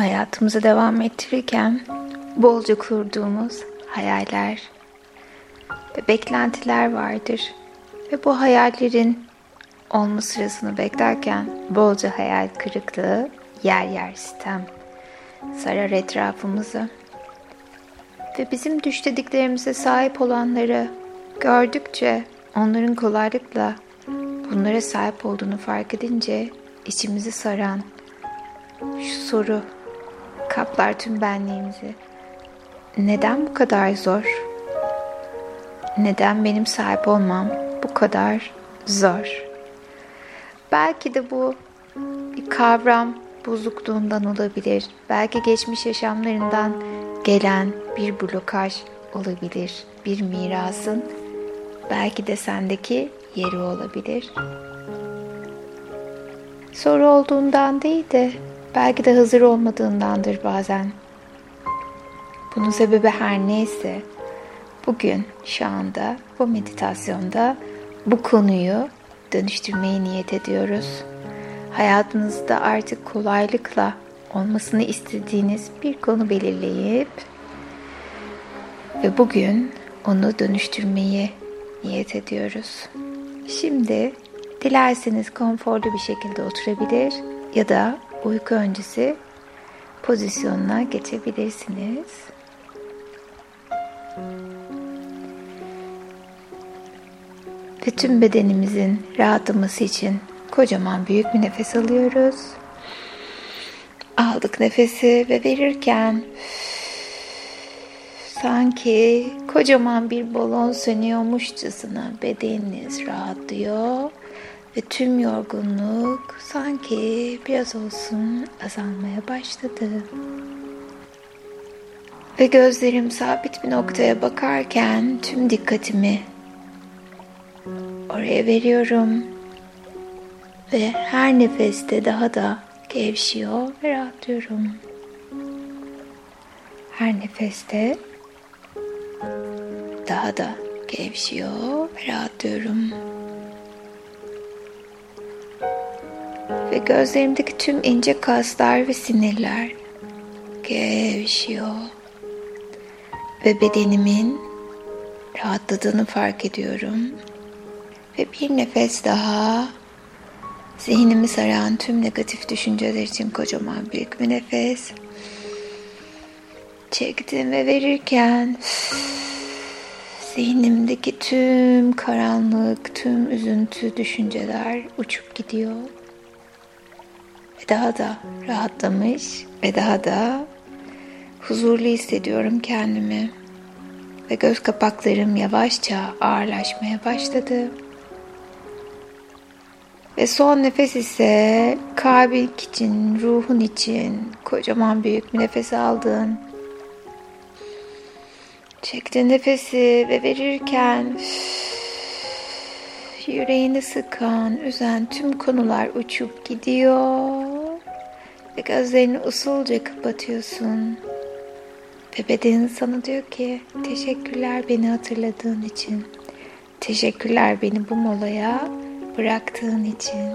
hayatımıza devam ettirirken bolca kurduğumuz hayaller ve beklentiler vardır. Ve bu hayallerin olma sırasını beklerken bolca hayal kırıklığı, yer yer sitem sarar etrafımızı. Ve bizim düş dediklerimize sahip olanları gördükçe onların kolaylıkla bunlara sahip olduğunu fark edince içimizi saran şu soru kaplar tüm benliğimizi. Neden bu kadar zor? Neden benim sahip olmam bu kadar zor? Belki de bu bir kavram bozukluğundan olabilir. Belki geçmiş yaşamlarından gelen bir blokaj olabilir. Bir mirasın belki de sendeki yeri olabilir. Soru olduğundan değil de belki de hazır olmadığındandır bazen. Bunun sebebi her neyse bugün şu anda bu meditasyonda bu konuyu dönüştürmeyi niyet ediyoruz. Hayatınızda artık kolaylıkla olmasını istediğiniz bir konu belirleyip ve bugün onu dönüştürmeyi niyet ediyoruz. Şimdi dilerseniz konforlu bir şekilde oturabilir ya da uyku öncesi pozisyonuna geçebilirsiniz. Ve tüm bedenimizin rahatlaması için kocaman büyük bir nefes alıyoruz. Aldık nefesi ve verirken sanki kocaman bir balon sönüyormuşçasına bedeniniz rahatlıyor ve tüm yorgunluk sanki biraz olsun azalmaya başladı. Ve gözlerim sabit bir noktaya bakarken tüm dikkatimi oraya veriyorum. Ve her nefeste daha da gevşiyor ve rahatlıyorum. Her nefeste daha da gevşiyor ve rahatlıyorum. Ve gözlerimdeki tüm ince kaslar ve sinirler gevşiyor. Ve bedenimin rahatladığını fark ediyorum. Ve bir nefes daha zihnimi saran tüm negatif düşünceler için kocaman büyük bir nefes. Çektim ve verirken zihnimdeki tüm karanlık, tüm üzüntü düşünceler uçup gidiyor. Ve daha da rahatlamış ve daha da huzurlu hissediyorum kendimi. Ve göz kapaklarım yavaşça ağırlaşmaya başladı. Ve son nefes ise kalbin için, ruhun için kocaman büyük bir nefes aldın. Çektin nefesi ve verirken yüreğini sıkan, üzen tüm konular uçup gidiyor. Ve gözlerini usulca kapatıyorsun. Ve bedenin sana diyor ki teşekkürler beni hatırladığın için. Teşekkürler beni bu molaya bıraktığın için.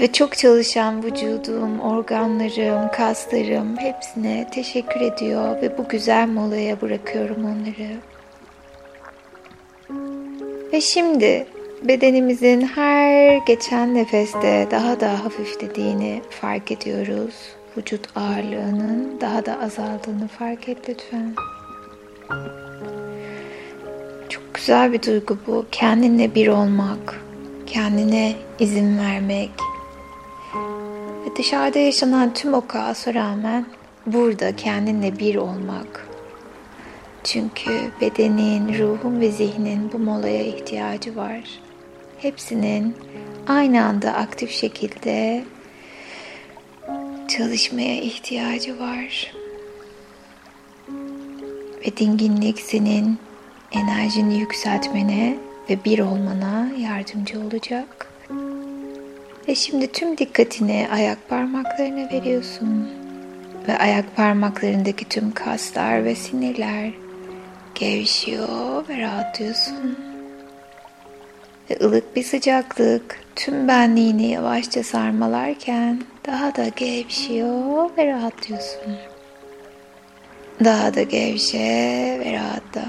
Ve çok çalışan vücudum, organlarım, kaslarım hepsine teşekkür ediyor ve bu güzel molaya bırakıyorum onları. Ve şimdi bedenimizin her geçen nefeste daha da hafiflediğini fark ediyoruz. Vücut ağırlığının daha da azaldığını fark et lütfen. Çok güzel bir duygu bu. Kendinle bir olmak, kendine izin vermek ve dışarıda yaşanan tüm o kaosa rağmen burada kendinle bir olmak. Çünkü bedenin, ruhun ve zihnin bu molaya ihtiyacı var. Hepsinin aynı anda aktif şekilde çalışmaya ihtiyacı var. Ve dinginlik senin enerjini yükseltmene ve bir olmana yardımcı olacak. Ve şimdi tüm dikkatini ayak parmaklarına veriyorsun. Ve ayak parmaklarındaki tüm kaslar ve sinirler gevşiyor ve rahatlıyorsun. Ve ılık bir sıcaklık tüm benliğini yavaşça sarmalarken daha da gevşiyor ve rahatlıyorsun. Daha da gevşe ve rahatla.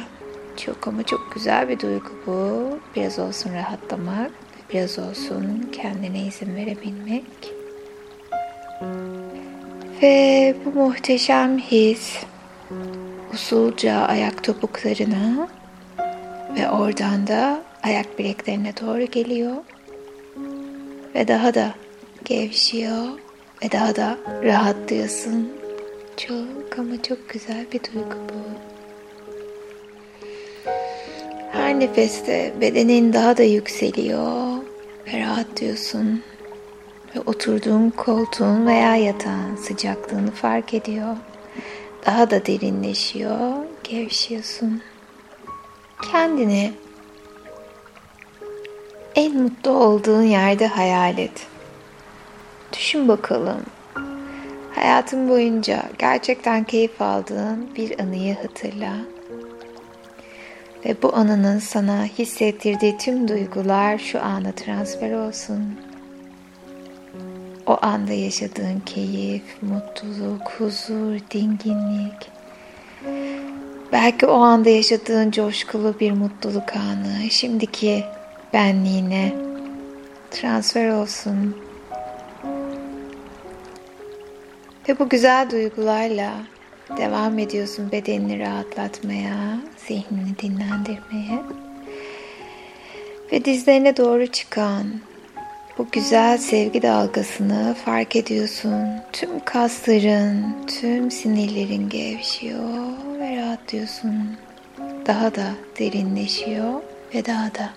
Çok ama çok güzel bir duygu bu. Biraz olsun rahatlamak, biraz olsun kendine izin verebilmek. Ve bu muhteşem his usulca ayak topuklarına ve oradan da ayak bileklerine doğru geliyor. Ve daha da gevşiyor ve daha da rahatlıyorsun. Çok ama çok güzel bir duygu bu. Her nefeste bedenin daha da yükseliyor ve rahatlıyorsun. Ve oturduğun koltuğun veya yatağın sıcaklığını fark ediyor. Daha da derinleşiyor, gevşiyorsun. Kendini en mutlu olduğun yerde hayal et. Düşün bakalım. Hayatın boyunca gerçekten keyif aldığın bir anıyı hatırla. Ve bu anının sana hissettirdiği tüm duygular şu ana transfer olsun. O anda yaşadığın keyif, mutluluk, huzur, dinginlik. Belki o anda yaşadığın coşkulu bir mutluluk anı şimdiki benliğine transfer olsun. Ve bu güzel duygularla devam ediyorsun bedenini rahatlatmaya, zihnini dinlendirmeye. Ve dizlerine doğru çıkan bu güzel sevgi dalgasını fark ediyorsun. Tüm kasların, tüm sinirlerin gevşiyor ve rahatlıyorsun. Daha da derinleşiyor ve daha da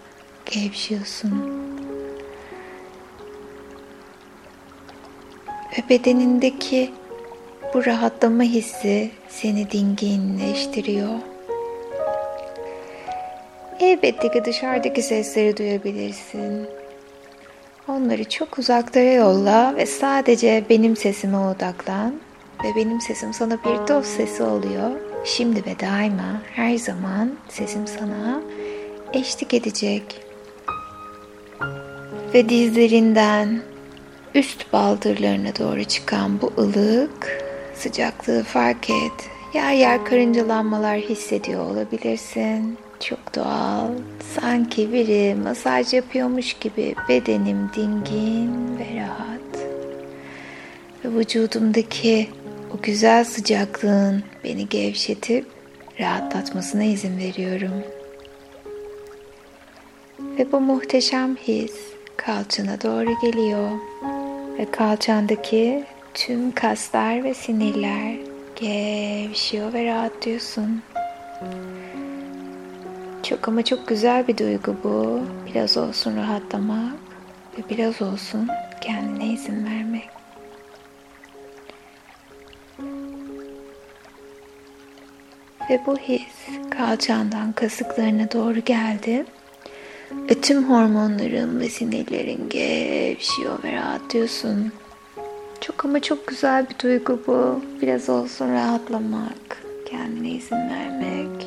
gevşiyorsun. Ve bedenindeki bu rahatlama hissi seni dinginleştiriyor. Elbette ki dışarıdaki sesleri duyabilirsin. Onları çok uzaklara yolla ve sadece benim sesime odaklan ve benim sesim sana bir dost sesi oluyor. Şimdi ve daima her zaman sesim sana eşlik edecek. Ve dizlerinden üst baldırlarına doğru çıkan bu ılık sıcaklığı fark et. Yer yer karıncalanmalar hissediyor olabilirsin. Çok doğal. Sanki biri masaj yapıyormuş gibi bedenim dingin ve rahat. Ve vücudumdaki o güzel sıcaklığın beni gevşetip rahatlatmasına izin veriyorum. Ve bu muhteşem his kalçana doğru geliyor. Ve kalçandaki tüm kaslar ve sinirler gevşiyor ve rahatlıyorsun. Çok ama çok güzel bir duygu bu. Biraz olsun rahatlamak ve biraz olsun kendine izin vermek. Ve bu his kalçandan kasıklarına doğru geldi. Tüm hormonların ve sinirlerin gevşiyor ve rahatlıyorsun. Çok ama çok güzel bir duygu bu. Biraz olsun rahatlamak, kendine izin vermek.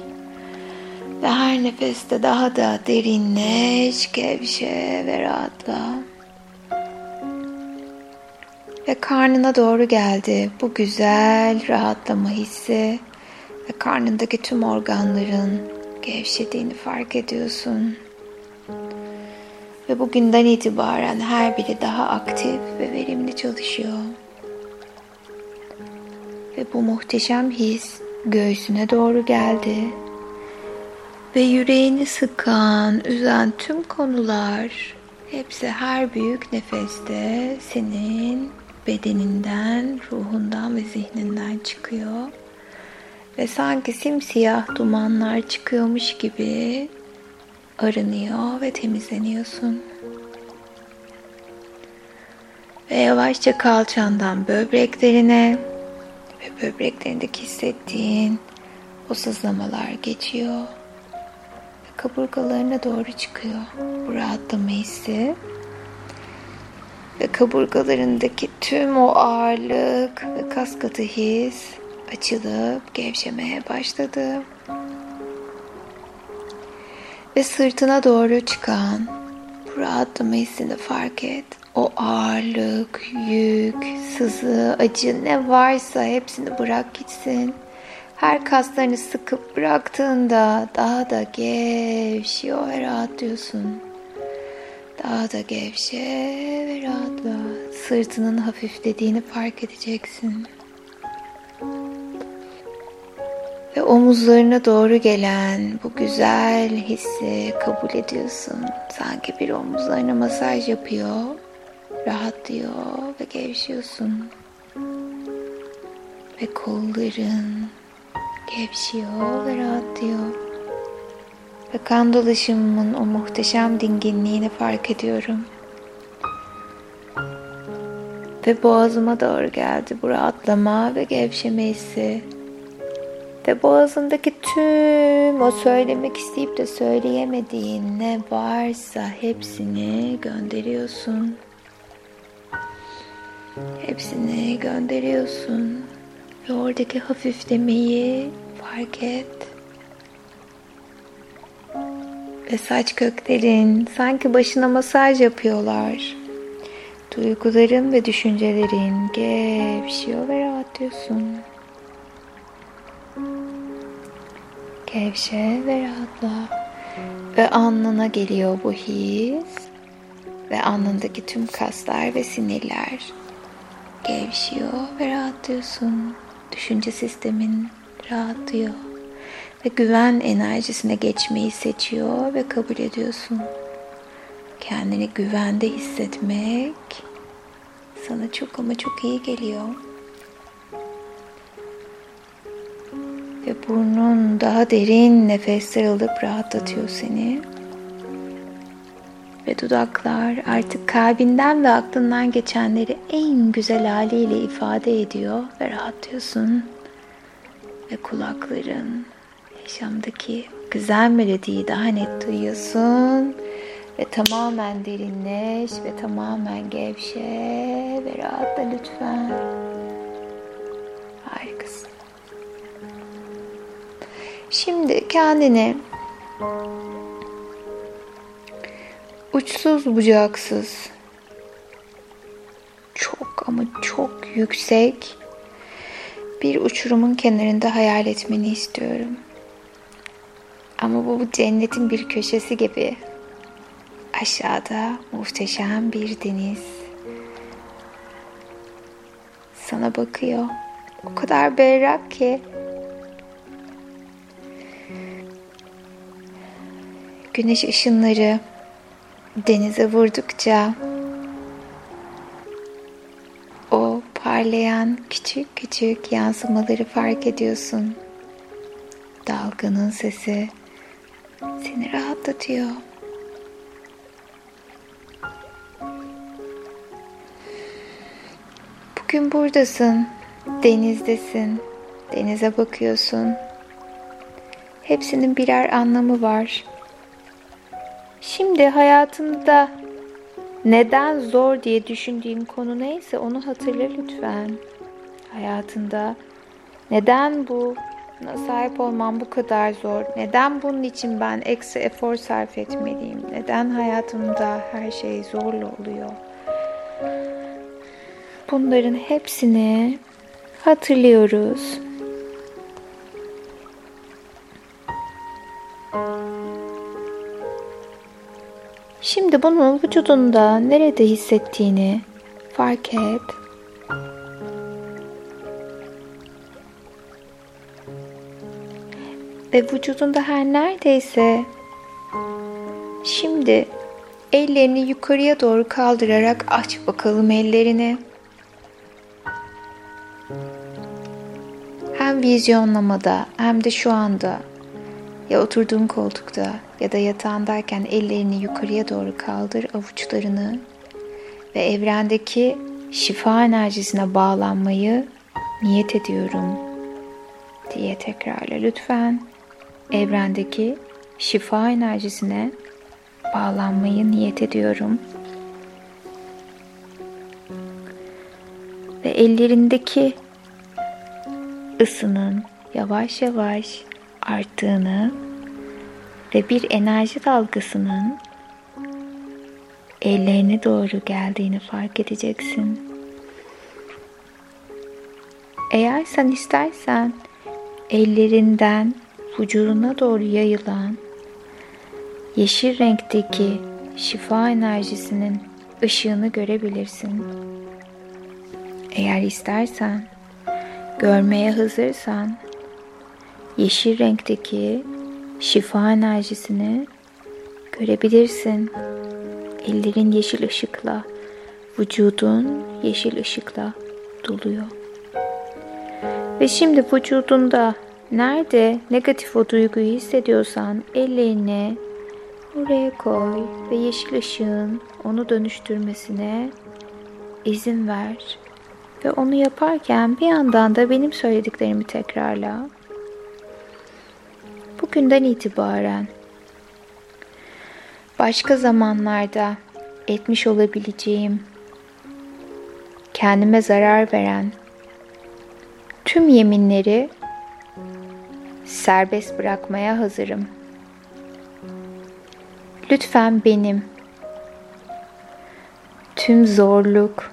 Ve her nefeste daha da derinleş, gevşe ve rahatla. Ve karnına doğru geldi bu güzel rahatlama hissi. Ve karnındaki tüm organların gevşediğini fark ediyorsun. Ve bugünden itibaren her biri daha aktif ve verimli çalışıyor. Ve bu muhteşem his göğsüne doğru geldi. Ve yüreğini sıkan, üzen tüm konular hepsi her büyük nefeste senin bedeninden, ruhundan ve zihninden çıkıyor. Ve sanki simsiyah dumanlar çıkıyormuş gibi arınıyor ve temizleniyorsun. Ve yavaşça kalçandan böbreklerine ve böbreklerindeki hissettiğin o sızlamalar geçiyor. Ve kaburgalarına doğru çıkıyor bu rahatlama hissi. Ve kaburgalarındaki tüm o ağırlık ve kas katı his açılıp gevşemeye başladı ve sırtına doğru çıkan bu rahatlama hissini fark et. o ağırlık, yük, sızı, acı ne varsa hepsini bırak gitsin. Her kaslarını sıkıp bıraktığında daha da gevşiyor ve rahatlıyorsun. Daha da gevşe ve rahatla. Sırtının hafiflediğini fark edeceksin. Ve omuzlarına doğru gelen bu güzel hissi kabul ediyorsun. Sanki bir omuzlarına masaj yapıyor, rahatlıyor ve gevşiyorsun. Ve kolların gevşiyor ve rahatlıyor. Ve kan dolaşımımın o muhteşem dinginliğini fark ediyorum. Ve boğazıma doğru geldi bu rahatlama ve gevşeme hissi. Ve boğazındaki tüm o söylemek isteyip de söyleyemediğin ne varsa hepsini gönderiyorsun. Hepsini gönderiyorsun. Ve oradaki hafiflemeyi fark et. Ve saç köklerin sanki başına masaj yapıyorlar. Duyguların ve düşüncelerin gevşiyor ve rahatlıyorsun. Gevşe ve rahatla. Ve alnına geliyor bu his. Ve alnındaki tüm kaslar ve sinirler gevşiyor ve rahatlıyorsun. Düşünce sistemin rahatlıyor. Ve güven enerjisine geçmeyi seçiyor ve kabul ediyorsun. Kendini güvende hissetmek sana çok ama çok iyi geliyor. Ve burnun daha derin nefesler alıp rahatlatıyor seni. Ve dudaklar artık kalbinden ve aklından geçenleri en güzel haliyle ifade ediyor ve rahatlıyorsun. Ve kulakların yaşamdaki güzel melodiyi daha net duyuyorsun. Ve tamamen derinleş ve tamamen gevşe ve rahatla lütfen. Şimdi kendini uçsuz bucaksız çok ama çok yüksek bir uçurumun kenarında hayal etmeni istiyorum. Ama bu, bu cennetin bir köşesi gibi. Aşağıda muhteşem bir deniz. Sana bakıyor. O kadar berrak ki. Güneş ışınları denize vurdukça o parlayan küçük küçük yansımaları fark ediyorsun. Dalganın sesi seni rahatlatıyor. Bugün buradasın, denizdesin, denize bakıyorsun. Hepsinin birer anlamı var. Şimdi hayatında neden zor diye düşündüğün konu neyse onu hatırla lütfen. Hayatında neden bu sahip olmam bu kadar zor? Neden bunun için ben ekstra efor sarf etmeliyim? Neden hayatımda her şey zorla oluyor? Bunların hepsini hatırlıyoruz. Şimdi bunu vücudunda nerede hissettiğini fark et. Ve vücudunda her neredeyse şimdi ellerini yukarıya doğru kaldırarak aç bakalım ellerini. Hem vizyonlamada hem de şu anda ya oturduğun koltukta ya da yatağındayken ellerini yukarıya doğru kaldır avuçlarını ve evrendeki şifa enerjisine bağlanmayı niyet ediyorum diye tekrarla lütfen. Evrendeki şifa enerjisine bağlanmayı niyet ediyorum. Ve ellerindeki ısının yavaş yavaş arttığını ve bir enerji dalgasının ellerine doğru geldiğini fark edeceksin. Eğer sen istersen ellerinden vücuduna doğru yayılan yeşil renkteki şifa enerjisinin ışığını görebilirsin. Eğer istersen, görmeye hazırsan, yeşil renkteki şifa enerjisini görebilirsin. Ellerin yeşil ışıkla, vücudun yeşil ışıkla doluyor. Ve şimdi vücudunda nerede negatif o duyguyu hissediyorsan ellerini oraya koy ve yeşil ışığın onu dönüştürmesine izin ver. Ve onu yaparken bir yandan da benim söylediklerimi tekrarla. Bugünden itibaren başka zamanlarda etmiş olabileceğim kendime zarar veren tüm yeminleri serbest bırakmaya hazırım. Lütfen benim tüm zorluk,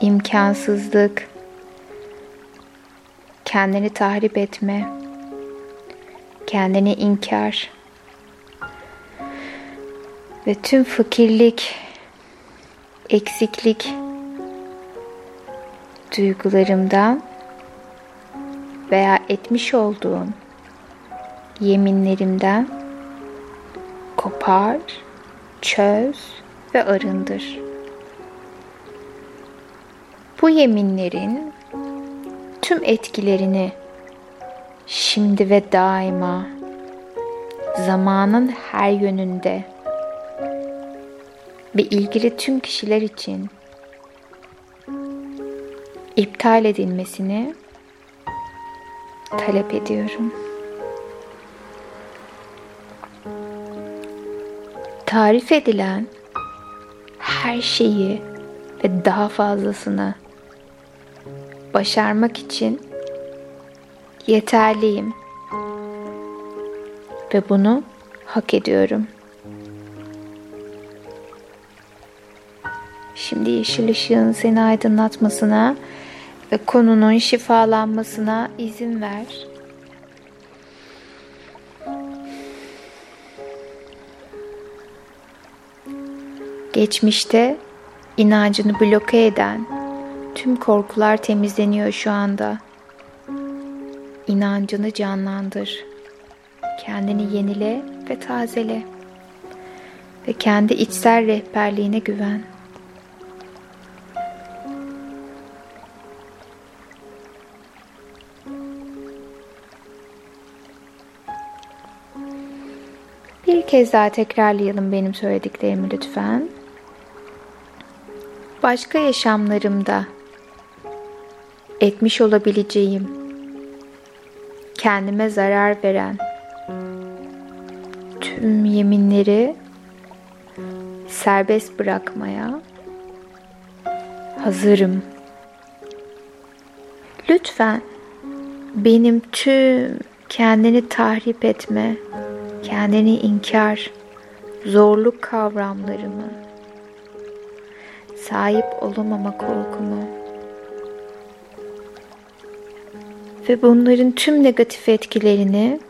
imkansızlık, kendini tahrip etme, kendini inkar ve tüm fakirlik, eksiklik duygularımdan veya etmiş olduğum yeminlerimden kopar, çöz ve arındır. Bu yeminlerin tüm etkilerini şimdi ve daima zamanın her yönünde ve ilgili tüm kişiler için iptal edilmesini talep ediyorum. Tarif edilen her şeyi ve daha fazlasını başarmak için yeterliyim ve bunu hak ediyorum. Şimdi yeşil ışığın seni aydınlatmasına ve konunun şifalanmasına izin ver. Geçmişte inancını bloke eden tüm korkular temizleniyor şu anda. İnancını canlandır. Kendini yenile ve tazele. Ve kendi içsel rehberliğine güven. Bir kez daha tekrarlayalım benim söylediklerimi lütfen. Başka yaşamlarımda etmiş olabileceğim kendime zarar veren tüm yeminleri serbest bırakmaya hazırım. Lütfen benim tüm kendini tahrip etme, kendini inkar, zorluk kavramlarımı, sahip olamama korkumu ve bunların tüm negatif etkilerini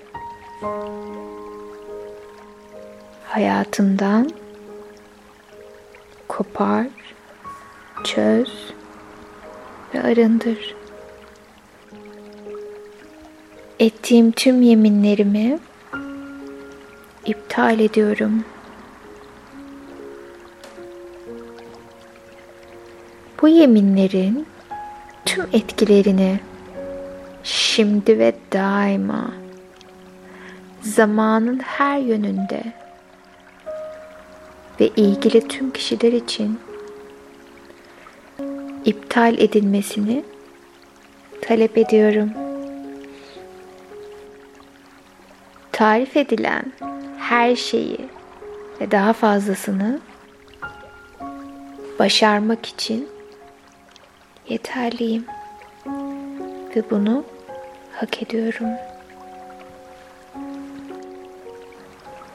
hayatımdan kopar, çöz ve arındır. Ettiğim tüm yeminlerimi iptal ediyorum. Bu yeminlerin tüm etkilerini şimdi ve daima. Zamanın her yönünde. Ve ilgili tüm kişiler için iptal edilmesini talep ediyorum. Tarif edilen her şeyi ve daha fazlasını başarmak için yeterliyim. Ve bunu hak ediyorum.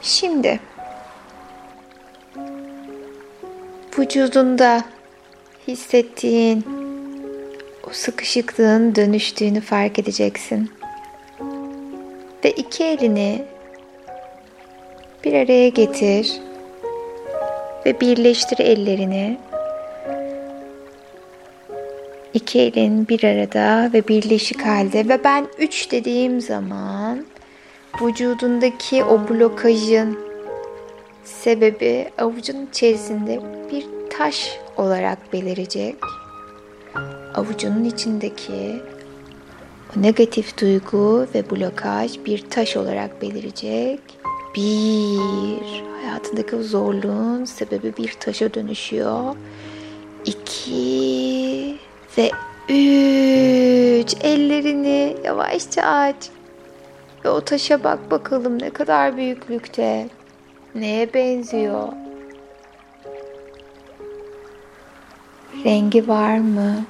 Şimdi vücudunda hissettiğin o sıkışıklığın dönüştüğünü fark edeceksin. Ve iki elini bir araya getir ve birleştir ellerini. İki elin bir arada ve birleşik halde ve ben üç dediğim zaman vücudundaki o blokajın sebebi avucun içerisinde bir taş olarak belirecek. Avucunun içindeki o negatif duygu ve blokaj bir taş olarak belirecek. Bir, hayatındaki zorluğun sebebi bir taşa dönüşüyor. İki ve üç, ellerini yavaşça aç. Ve o taşa bak bakalım ne kadar büyüklükte. Neye benziyor? Rengi var mı?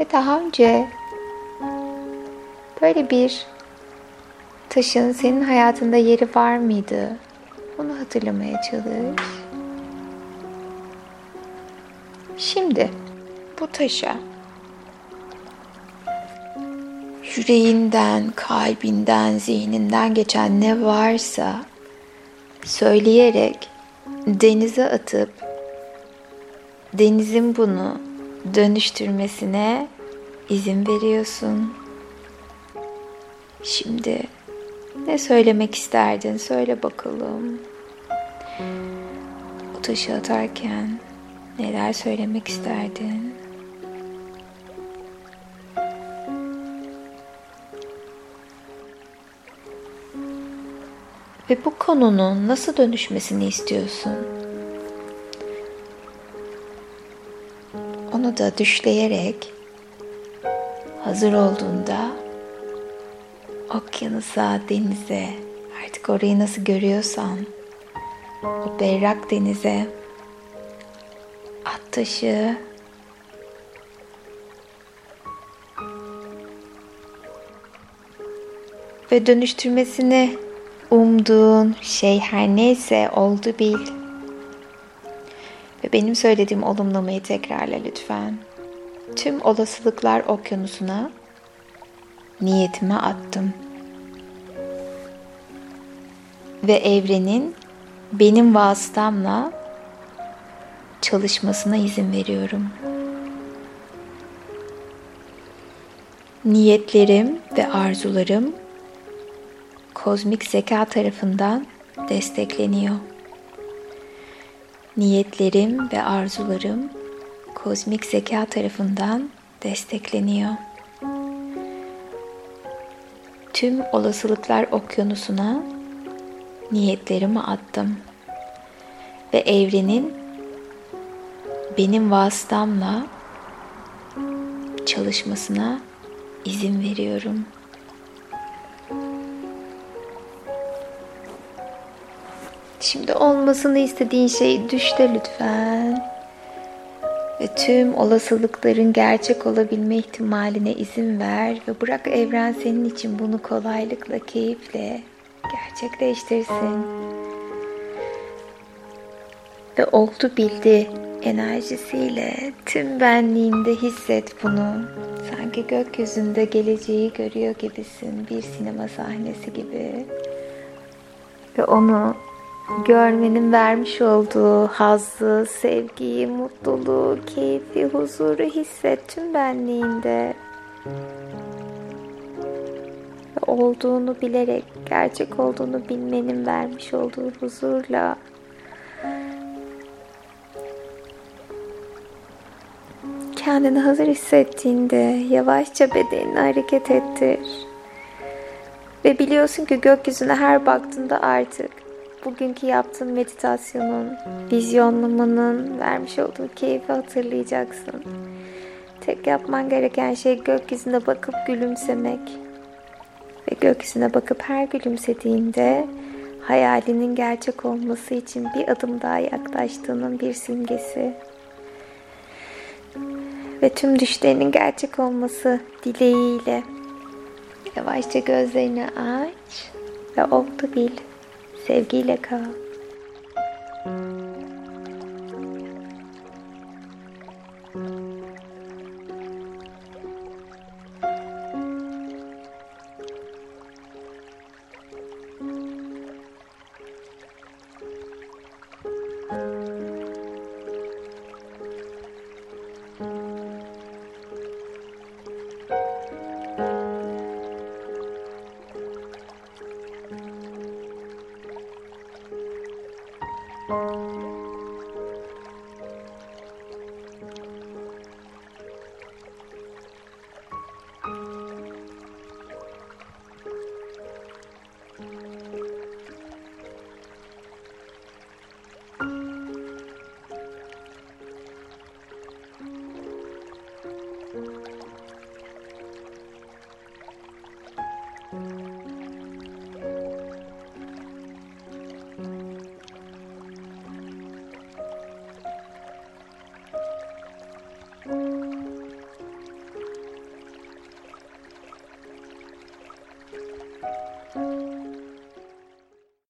Ve daha önce böyle bir taşın senin hayatında yeri var mıydı? Onu hatırlamaya çalış. Şimdi bu taşa yüreğinden, kalbinden, zihninden geçen ne varsa söyleyerek denize atıp denizin bunu dönüştürmesine izin veriyorsun. Şimdi ne söylemek isterdin? Söyle bakalım. Bu taşı atarken neler söylemek isterdin? Ve bu konunun nasıl dönüşmesini istiyorsun? Onu da düşleyerek hazır olduğunda okyanusa, denize, artık orayı nasıl görüyorsan o berrak denize at taşı ve dönüştürmesini umduğun şey her neyse oldu bil. Ve benim söylediğim olumlamayı tekrarla lütfen. Tüm olasılıklar okyanusuna niyetime attım. Ve evrenin benim vasıtamla çalışmasına izin veriyorum. Niyetlerim ve arzularım kozmik zeka tarafından destekleniyor. Niyetlerim ve arzularım kozmik zeka tarafından destekleniyor. Tüm olasılıklar okyanusuna niyetlerimi attım ve evrenin benim vasıtamla çalışmasına izin veriyorum.'' Şimdi olmasını istediğin şeyi düşte lütfen. Ve tüm olasılıkların gerçek olabilme ihtimaline izin ver ve bırak evren senin için bunu kolaylıkla, keyifle gerçekleştirsin. Ve oldu bildi enerjisiyle tüm benliğinde hisset bunu. Sanki gökyüzünde geleceği görüyor gibisin bir sinema sahnesi gibi. Ve onu görmenin vermiş olduğu hazzı, sevgiyi, mutluluğu, keyfi, huzuru hisset tüm benliğinde. Olduğunu bilerek, gerçek olduğunu bilmenin vermiş olduğu huzurla kendini hazır hissettiğinde yavaşça bedenini hareket ettir. Ve biliyorsun ki gökyüzüne her baktığında artık bugünkü yaptığın meditasyonun, vizyonlamanın vermiş olduğu keyfi hatırlayacaksın. Tek yapman gereken şey gökyüzüne bakıp gülümsemek. Ve gökyüzüne bakıp her gülümsediğinde hayalinin gerçek olması için bir adım daha yaklaştığının bir simgesi. Ve tüm düşlerinin gerçek olması dileğiyle yavaşça gözlerini aç ve oldu bil. Sevgiyle kal. Música